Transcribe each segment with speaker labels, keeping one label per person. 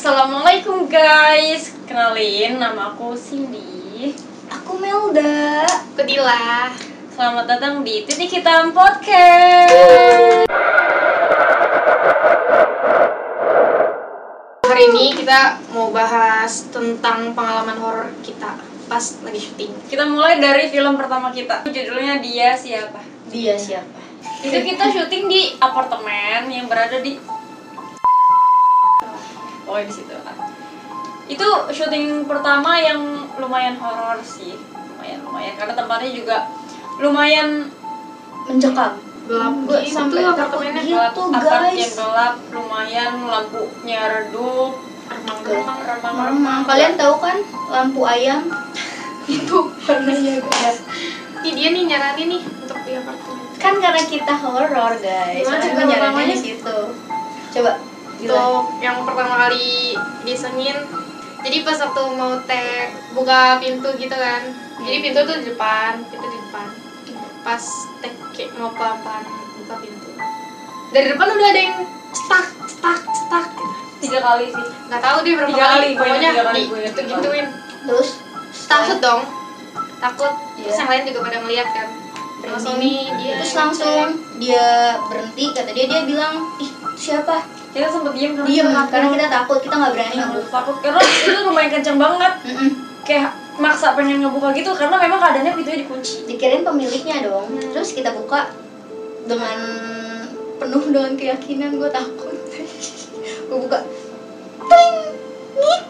Speaker 1: Assalamualaikum guys, kenalin nama aku Cindy.
Speaker 2: Aku Melda.
Speaker 3: Kedila.
Speaker 1: Selamat datang di Titik Hitam Podcast.
Speaker 3: Hari ini kita mau bahas tentang pengalaman horor kita pas lagi syuting.
Speaker 1: Kita mulai dari film pertama kita. Judulnya Dia Siapa.
Speaker 2: Dia siapa?
Speaker 1: Itu kita syuting di apartemen yang berada di Pokoknya di situ. Itu syuting pertama yang lumayan horor sih. Lumayan lumayan karena tempatnya juga lumayan
Speaker 2: Mencekam.
Speaker 3: Gelap gitu
Speaker 2: sampai
Speaker 3: apartemennya
Speaker 1: gelap,
Speaker 2: gitu,
Speaker 1: apart
Speaker 2: guys.
Speaker 1: yang gelap, lumayan lampunya redup, remang-remang, remang-remang.
Speaker 2: Memang kalian tahu kan lampu ayam itu warnanya guys.
Speaker 3: Ini dia nih nyaranin nih untuk di apartemen.
Speaker 2: Kan karena kita horor guys.
Speaker 3: Gimana cara
Speaker 2: nyaraninnya di situ. Coba. Gila.
Speaker 3: Untuk yang pertama kali disengin. Jadi pas waktu mau tag buka pintu gitu kan. Jadi pintu tuh di depan pintu di depan. Pas tag kayak mau pelan-pelan buka pintu. Dari depan udah ada yang stuck stuck stuck. Gitu
Speaker 1: Tiga kali sih.
Speaker 3: nggak tahu deh berapa
Speaker 1: Tiga kali,
Speaker 3: kali, pokoknya
Speaker 1: ingat tiga kali,
Speaker 3: di gitu gituin
Speaker 2: Terus?
Speaker 3: Takut dong. Takut.
Speaker 2: Iya.
Speaker 3: terus yang lain juga pada ngeliat kan. Langsung nih dia
Speaker 2: terus langsung dia berhenti. Kata dia dia bilang ih itu siapa
Speaker 1: Kita sempet diem karena
Speaker 2: diem
Speaker 1: kita takut.
Speaker 2: karena kita takut kita nggak berani ngebuka
Speaker 1: takut karena itu lumayan kenceng banget. Kayak maksa pengen ngebuka gitu karena memang keadaannya pintunya dikunci.
Speaker 2: dikirain pemiliknya dong
Speaker 1: Hmm.
Speaker 2: terus kita buka dengan penuh dengan keyakinan gue takut gue buka ting ngik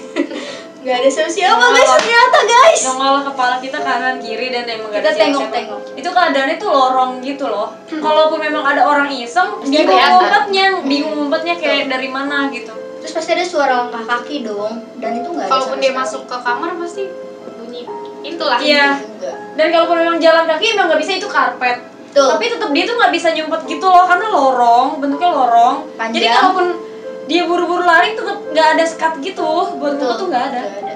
Speaker 2: nggak ada siapa-siapa
Speaker 1: Nggak
Speaker 2: guys. Ternyata guys
Speaker 1: Nongol kepala kita kanan kiri dan emang gak
Speaker 2: Kita tengok-tengok.
Speaker 1: Itu keadaannya tuh lorong gitu loh. Kalaupun memang ada orang iseng, bingung ngumpetnya, bingung ngumpetnya kayak dari mana gitu.
Speaker 2: terus pasti ada suara langkah kaki dong dan itu nggak ada
Speaker 3: kalaupun dia
Speaker 2: sekali.
Speaker 3: masuk ke kamar pasti bunyi itulah
Speaker 1: Iya.
Speaker 2: juga
Speaker 1: Dan kalaupun memang jalan kaki emang nggak bisa itu karpet.
Speaker 2: tuh
Speaker 1: Tapi tetap dia tuh nggak bisa nyumpet gitu loh karena lorong, bentuknya lorong.
Speaker 2: Panjang.
Speaker 1: Jadi kalaupun dia buru-buru lari tetap nggak ada sekat gitu. Buat ngumpet tuh nggak ada.
Speaker 2: Nggak ada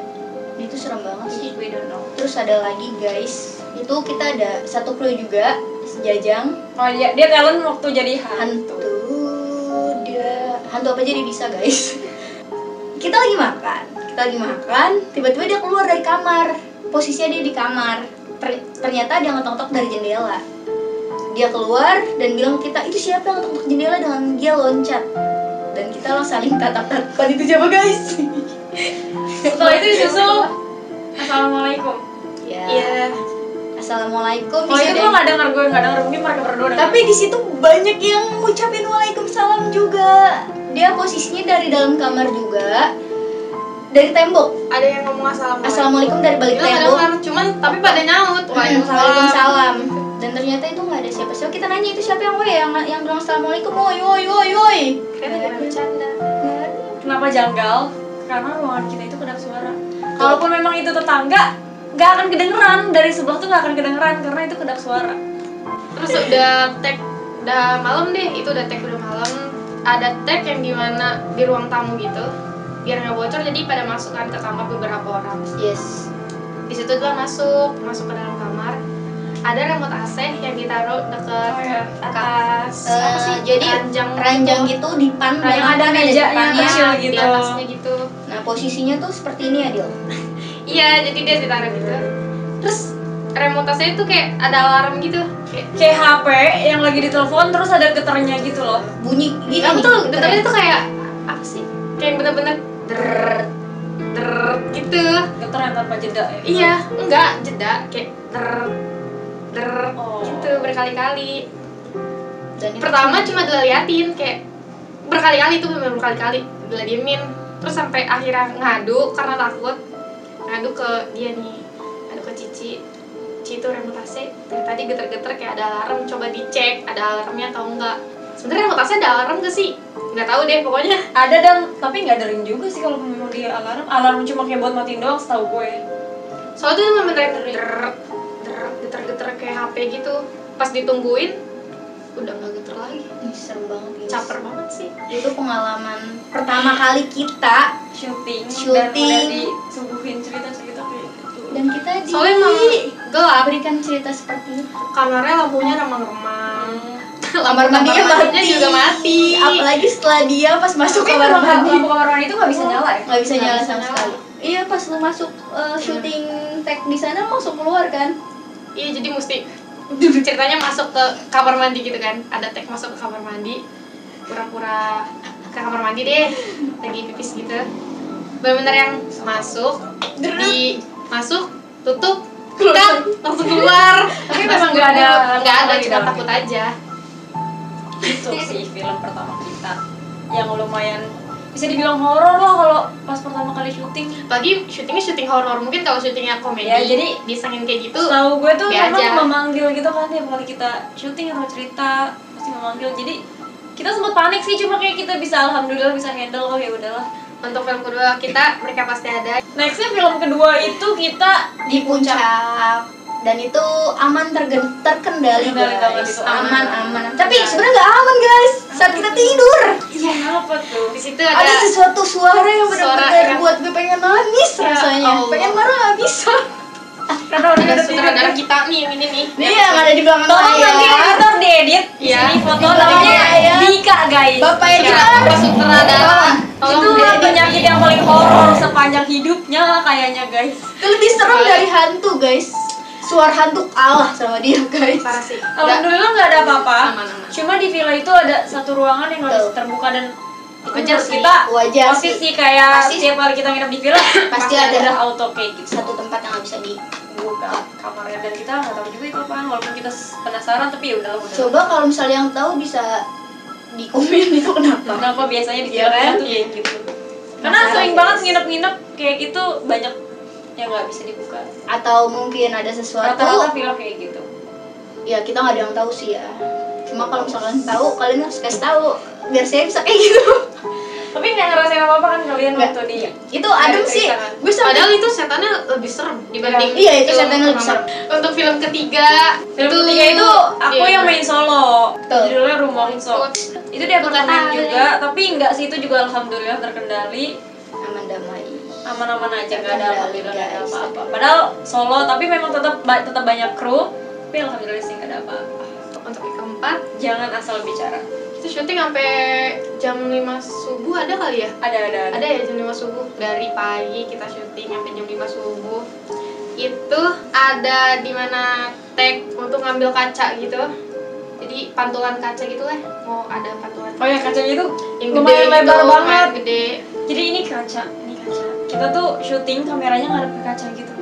Speaker 2: itu serem banget sih.
Speaker 1: We don't know.
Speaker 2: terus ada lagi guys. Itu kita ada satu clue juga sejajang
Speaker 1: Oh iya, dia talent waktu jadi hantu.
Speaker 2: hantu. Dia hantu apa jadi bisa guys? Kita lagi makan. Kita lagi makan tiba-tiba dia keluar dari kamar. Posisinya dia di kamar. Ter- ternyata dia ngetok-tok dari jendela. Dia keluar dan bilang kita itu siapa yang ngetok-tok jendela dengan dia loncat? Dan kita langsung saling tatap-tatapan itu siapa guys?
Speaker 1: Setelah itu disusul assalamualaikum Oh itu
Speaker 2: deh.
Speaker 1: gue nggak dengar, gue nggak dengar. Mungkin mereka berdua.
Speaker 2: Tapi di situ banyak yang ngucapin waalaikumsalam juga. Dia posisinya dari dalam kamar juga. Dari tembok.
Speaker 3: ada yang ngomong assalamualaikum
Speaker 2: Assalamualaikum dari balik tembok.
Speaker 3: dengar, cuman tapi pada nyaut waalaikumsalam
Speaker 2: Waalaikumsalam. Dan ternyata itu nggak ada siapa-siapa. Kita nanya itu siapa yang woi yang yang bilang assalamualaikum woi woi woi woi.
Speaker 3: Kayaknya bercanda
Speaker 1: Kenapa janggal? Karena ruangan kita itu kedap suara. Kalaupun memang itu tetangga, nggak akan kedengeran. Dari sebelah tuh nggak akan kedengeran karena itu kedap suara.
Speaker 3: terus udah tag udah malam deh. Itu udah tag udah malam. Ada tag yang di mana di ruang tamu gitu biar nggak bocor. Jadi pada masuk kan ke kamar beberapa orang.
Speaker 2: Yes.
Speaker 3: di situ tuh masuk masuk ke dalam kamar. Ada remote AC yang ditaruh deket
Speaker 1: Oh, iya.
Speaker 3: atas.
Speaker 2: Eh,
Speaker 3: apa sih?
Speaker 2: jadi
Speaker 3: ranjang
Speaker 2: ranjang gitu di pan yang
Speaker 1: ada mejanya kecil
Speaker 3: di
Speaker 1: gitu.
Speaker 3: atasnya gitu.
Speaker 2: Nah posisinya tuh seperti ini Adil.
Speaker 3: Iya jadi dia ditaruh gitu terus remote AC itu kayak ada alarm gitu kayak
Speaker 1: Kayak HP yang lagi ditelepon terus ada getarnya gitu loh.
Speaker 2: Bunyi gini.
Speaker 3: Aku
Speaker 2: nih,
Speaker 3: tuh
Speaker 2: getarnya.
Speaker 3: tuh kayak apa sih kayak bener-bener der der gitu
Speaker 1: Getar yang tanpa jeda ya.
Speaker 3: Iya, enggak jeda kayak ter ter
Speaker 1: Oh.
Speaker 3: gitu berkali-kali. Pertama cuma diliatin kayak berkali-kali tuh bener berkali-kali diemin terus sampai akhirnya ngadu karena takut ngadu ke dia nih. Ngadu ke Cici. Cici itu remote AC dari tadi geter-geter kayak ada alarm. Coba dicek ada alarmnya atau enggak. Sebenarnya remote AC ada alarm gak sih? Nggak tahu deh pokoknya.
Speaker 1: Ada dan tapi nggak ada ring juga sih kalau memang dia alarm. Alarm cuma kayak buat matiin doang setahu gue.
Speaker 3: soalnya tuh der der geter-geter kayak HP gitu. Pas ditungguin udah nggak geter lagi
Speaker 2: Ih, serem banget guys.
Speaker 3: caper banget sih
Speaker 2: Itu pengalaman pertama kali kita
Speaker 1: Syuting, dan
Speaker 2: Syuting.
Speaker 1: udah disuguhin cerita-cerita kayak gitu.
Speaker 2: dan kita di
Speaker 3: soalnya emang gelap
Speaker 2: berikan cerita seperti itu.
Speaker 3: kamarnya lampunya remang-remang
Speaker 2: kamar mandinya mati
Speaker 3: juga mati
Speaker 2: apalagi setelah dia pas masuk
Speaker 1: Tapi
Speaker 2: kamar mandi
Speaker 1: lampu kamar mandi itu nggak bisa nyala ya?
Speaker 2: nggak bisa nyala sama sekali iya pas lu masuk uh, syuting tag di sana langsung keluar kan
Speaker 3: iya jadi mesti ceritanya masuk ke kamar mandi gitu kan. Ada tag masuk ke kamar mandi. Pura-pura ke kamar mandi deh. Lagi pipis gitu. Benar-benar yang masuk di masuk tutup kita langsung keluar.
Speaker 1: Tapi memang nggak ada
Speaker 3: nggak ada cuma takut aja.
Speaker 1: Itu sih film pertama kita. Yang lumayan bisa dibilang horor lah kalau pas pertama kali syuting.
Speaker 3: apalagi syutingnya syuting horor mungkin kalau syutingnya komedi
Speaker 1: Ya, jadi-
Speaker 3: disengin kayak gitu
Speaker 1: Tahu gue tuh
Speaker 3: aja.
Speaker 1: memanggil gitu kan tiap kali kita syuting atau cerita pasti memanggil. Jadi kita sempat panik sih cuma kayak kita bisa alhamdulillah bisa handle oh ya udahlah.
Speaker 3: untuk film kedua kita mereka pasti ada
Speaker 1: Nextnya film kedua itu kita
Speaker 2: di puncak dan itu aman tergen- terkendali guys.
Speaker 1: itu,
Speaker 2: aman
Speaker 1: aman.
Speaker 2: aman. Tapi sebenarnya nggak aman guys. Saat kita tidur.
Speaker 1: Iya kenapa tuh?
Speaker 3: di situ
Speaker 2: ada,
Speaker 3: ada
Speaker 2: sesuatu suara yang benar-benar
Speaker 3: yang-
Speaker 2: buat gue pengen nangis
Speaker 3: Ya
Speaker 2: rasanya.
Speaker 3: Allah.
Speaker 2: pengen marah nggak bisa
Speaker 1: Karena udah
Speaker 3: ada
Speaker 1: ada
Speaker 3: sutradara kita nih yang ini nih?
Speaker 2: Nih yang ada di belakang
Speaker 1: Tolong nanti editor diedit di
Speaker 3: Iya.
Speaker 1: sini foto namanya. Dika guys.
Speaker 2: bapak
Speaker 3: Iya, Bapak sutradara.
Speaker 1: itu penyakit yang paling horor sepanjang hidupnya kayaknya guys.
Speaker 2: itu lebih serem dari hantu guys suara hantu kalah sama dia guys
Speaker 3: parah sih
Speaker 1: Alhamdulillah nggak ada apa-apa. Cuma di villa itu ada satu ruangan yang bisa terbuka dan
Speaker 3: Wajar sih,
Speaker 1: kita
Speaker 2: wajar
Speaker 1: pasti
Speaker 2: sih.
Speaker 1: kayak
Speaker 2: Pasti-
Speaker 1: setiap kali kita nginep di villa
Speaker 2: Pasti ada.
Speaker 1: auto kayak gitu
Speaker 2: satu tempat yang nggak bisa di
Speaker 1: buka kamarnya dan kita nggak tahu juga itu apaan walaupun kita penasaran tapi ya udah udah.
Speaker 2: coba kalau misalnya yang tahu bisa di komen itu kenapa
Speaker 1: Kenapa biasanya di
Speaker 2: Iya
Speaker 1: villa
Speaker 2: kan?
Speaker 1: tuh kayak gitu? Karena sering banget nginep-nginep kayak gitu banyak yang nggak bisa dibuka.
Speaker 2: atau mungkin ada sesuatu
Speaker 1: Rata-rata villa kayak gitu.
Speaker 2: ya kita nggak ada yang tahu sih ya cuma kalau misalkan tahu kalian harus kasih tahu biar saya bisa kayak gitu
Speaker 1: Tapi nggak ngerasain apa-apa kan kalian
Speaker 2: Nggak.
Speaker 1: waktu di
Speaker 2: itu adem sih
Speaker 1: cerita kan?
Speaker 2: gue sampai
Speaker 3: Padahal itu setannya lebih serem dibanding
Speaker 2: Iya, itu
Speaker 3: film
Speaker 2: setannya lebih serem.
Speaker 3: Untuk film ketiga
Speaker 1: Film ketiga itu aku
Speaker 3: iya,
Speaker 1: yang main solo.
Speaker 2: Betul.
Speaker 1: Judulnya Rumongso. Itu di apartemen
Speaker 3: Bukan
Speaker 1: juga, tapi enggak sih itu juga alhamdulillah terkendali. Aman-aman aja nggak ada alhamdulillah nggak ada apa-apa. Padahal solo tapi memang tetap tetap banyak kru, tapi alhamdulillah sih nggak ada apa-apa.
Speaker 3: Untuk yang keempat
Speaker 1: Jangan asal bicara.
Speaker 3: itu syuting sampai jam 5 subuh ada kali ya?
Speaker 1: Ada ada ada.
Speaker 3: Ada ya jam 5 subuh dari pagi kita syuting sampai jam 5 subuh itu ada di mana tag untuk ngambil kaca gitu jadi pantulan kaca gitu lah mau ada pantulan
Speaker 1: Oh ya kacanya itu
Speaker 3: yang
Speaker 1: lumayan
Speaker 3: gede
Speaker 1: lebar
Speaker 3: gitu,
Speaker 1: banget.
Speaker 3: gede
Speaker 1: Jadi kaca, ini kaca. Kita tuh syuting kameranya ngadep ke kaca gitu.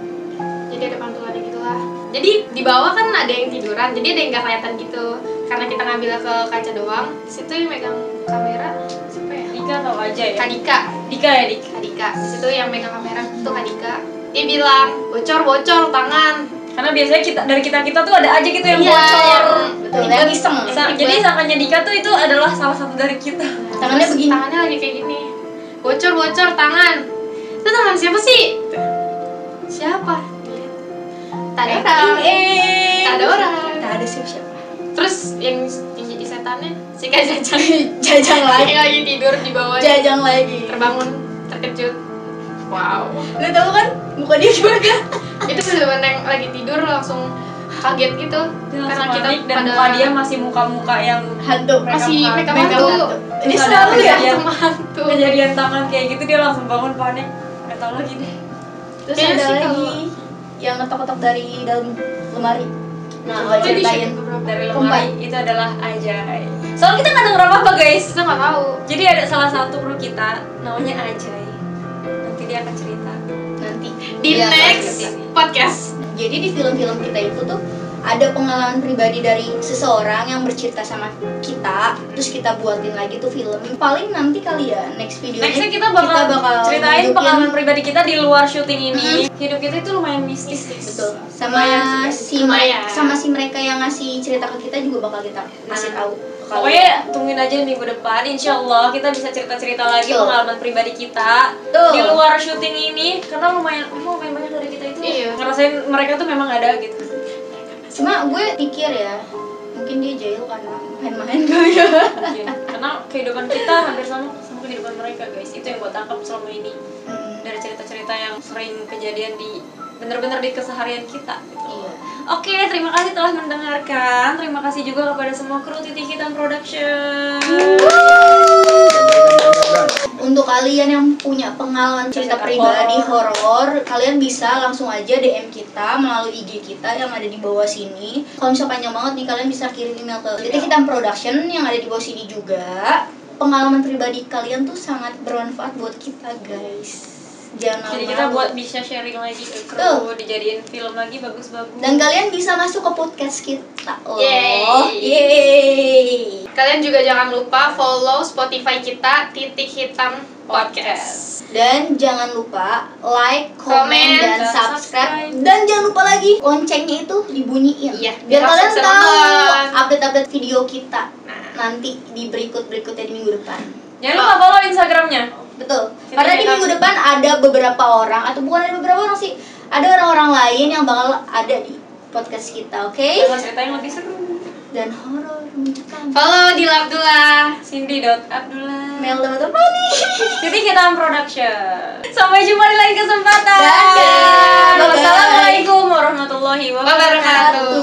Speaker 3: jadi ada pantulannya gitu lah jadi di bawah kan ada yang tiduran jadi ada yang nggak kelihatan gitu. Karena kita ngambil ke kaca doang di situ yang megang kamera siapa ya?
Speaker 1: Dika tahu aja ya.
Speaker 3: Kadika.
Speaker 1: Dika ya Dika.
Speaker 3: Kadika. Di situ yang megang kamera itu Kadika. Dia bilang bocor bocor tangan.
Speaker 1: Karena biasanya kita dari kita kita tuh ada aja gitu yang
Speaker 3: Iya,
Speaker 1: bocor.
Speaker 3: yang-
Speaker 2: betul. yang iseng.
Speaker 1: Sa- jadi sangkanya Dika tuh itu adalah salah satu dari kita.
Speaker 2: tangannya
Speaker 3: Terus
Speaker 2: begini.
Speaker 3: tangannya lagi kayak gini. Bocor bocor tangan itu tangan siapa sih? Siapa? Tak ada orang
Speaker 1: Eh,
Speaker 3: tak ada orang.
Speaker 2: Tak ada siapa siapa
Speaker 3: terus yang yang jadi setannya? Si kak jajang.
Speaker 2: Jajang lagi.
Speaker 3: Yang lagi tidur di bawah.
Speaker 2: Jajang lagi.
Speaker 3: Terbangun terkejut. Wow.
Speaker 2: Lu tahu kan muka dia gimana?
Speaker 3: Itu bener-bener yang lagi tidur langsung kaget gitu.
Speaker 1: Dia
Speaker 3: karena kita
Speaker 1: dan
Speaker 3: pada
Speaker 1: muka dia masih muka-muka yang
Speaker 2: hantu.
Speaker 3: masih
Speaker 1: megang
Speaker 3: hantu.
Speaker 2: Ini selalu ya
Speaker 3: hantu.
Speaker 1: kejadian tangan kayak gitu dia langsung bangun panik. Lagi deh.
Speaker 2: terus
Speaker 3: Kayaknya
Speaker 2: ada
Speaker 3: sih
Speaker 2: lagi
Speaker 3: kalau-
Speaker 2: yang ngetok-ngetok dari dalam lemari
Speaker 1: Nah,
Speaker 2: Coba ceritain.
Speaker 1: dari lemari itu adalah Ajay. Soalnya kita nggak denger apa-apa guys.
Speaker 3: kita nggak tahu
Speaker 1: Jadi ada salah satu kru kita namanya Ajay. Nanti dia akan cerita.
Speaker 2: nanti
Speaker 3: di
Speaker 2: Iya,
Speaker 3: next podcast
Speaker 2: jadi di film-film kita itu tuh ada pengalaman pribadi dari seseorang yang bercerita sama kita terus kita buatin lagi tuh film paling nanti kali ya next video
Speaker 1: Nextnya kita bakal, ceritain
Speaker 2: nunjukin-
Speaker 1: pengalaman pribadi kita di luar syuting ini. Hidup kita itu lumayan mistis.
Speaker 2: betul sama
Speaker 1: Lumayan ya.
Speaker 2: si
Speaker 3: Lumayan.
Speaker 2: sama si mereka yang ngasih cerita ke kita juga bakal kita kasih
Speaker 1: Nah.
Speaker 2: tahu
Speaker 1: Pokoknya tungguin aja minggu depan, insya Allah kita bisa cerita-cerita lagi
Speaker 2: Betul.
Speaker 1: pengalaman pribadi kita
Speaker 2: Betul.
Speaker 1: di luar syuting ini karena lumayan, lumayan banyak dari kita itu
Speaker 3: Iya.
Speaker 1: ngerasain mereka tuh memang ada gitu.
Speaker 2: Cuma gue pikir ya mungkin dia jahil karena main-main kali ya
Speaker 1: Mungkin. karena kehidupan kita hampir sama sama kehidupan mereka guys. Itu yang gue tangkap selama ini
Speaker 2: Mm,
Speaker 1: dari cerita-cerita yang sering kejadian di bener-bener di keseharian kita. Gitu.
Speaker 2: iya
Speaker 1: Oke, terima kasih telah mendengarkan. Terima kasih juga kepada semua kru Titik Hitam Production.
Speaker 2: Untuk kalian yang punya pengalaman cerita pribadi
Speaker 1: horor.
Speaker 2: horor, kalian bisa langsung aja DM kita melalui IG kita yang ada di bawah sini. Kalau misalnya panjang banget nih, kalian bisa kirim email ke Titik Hitam Production yang ada di bawah sini juga. Pengalaman pribadi kalian tuh sangat bermanfaat buat kita, guys. Jangan
Speaker 1: Jadi kita buat bisa sharing lagi ke kru,
Speaker 2: Tuh.
Speaker 1: dijadiin film lagi bagus-bagus.
Speaker 2: dan kalian bisa masuk ke podcast kita.
Speaker 3: Yeay.
Speaker 2: Yeay.
Speaker 3: Kalian juga jangan lupa follow Spotify kita titik hitam podcast.
Speaker 2: Dan jangan lupa like, komen,
Speaker 3: Komen,
Speaker 2: dan
Speaker 1: dan
Speaker 2: subscribe.
Speaker 1: subscribe.
Speaker 2: Dan jangan lupa lagi loncengnya itu dibunyiin.
Speaker 3: Iya,
Speaker 2: biar
Speaker 3: biar
Speaker 2: kalian tahu update-update video kita
Speaker 3: Nah,
Speaker 2: nanti di berikut-berikutnya di minggu depan.
Speaker 1: Jangan lupa follow Instagramnya.
Speaker 2: Betul.
Speaker 1: Kita
Speaker 2: Karena di
Speaker 1: kita-
Speaker 2: minggu depan ada beberapa orang atau bukan ada beberapa orang sih, ada orang-orang lain yang bakal ada di podcast kita, oke?
Speaker 1: Dengan cerita yang lebih seru.
Speaker 2: Dan horor mencekam.
Speaker 3: follow di Abdullah.
Speaker 1: Cindy.abdullah
Speaker 2: Mel dan Fani.
Speaker 1: Titik Hitam Production Sampai jumpa di lain kesempatan
Speaker 2: Dadah. Bye-bye.
Speaker 1: Wassalamualaikum warahmatullahi wabarakatuh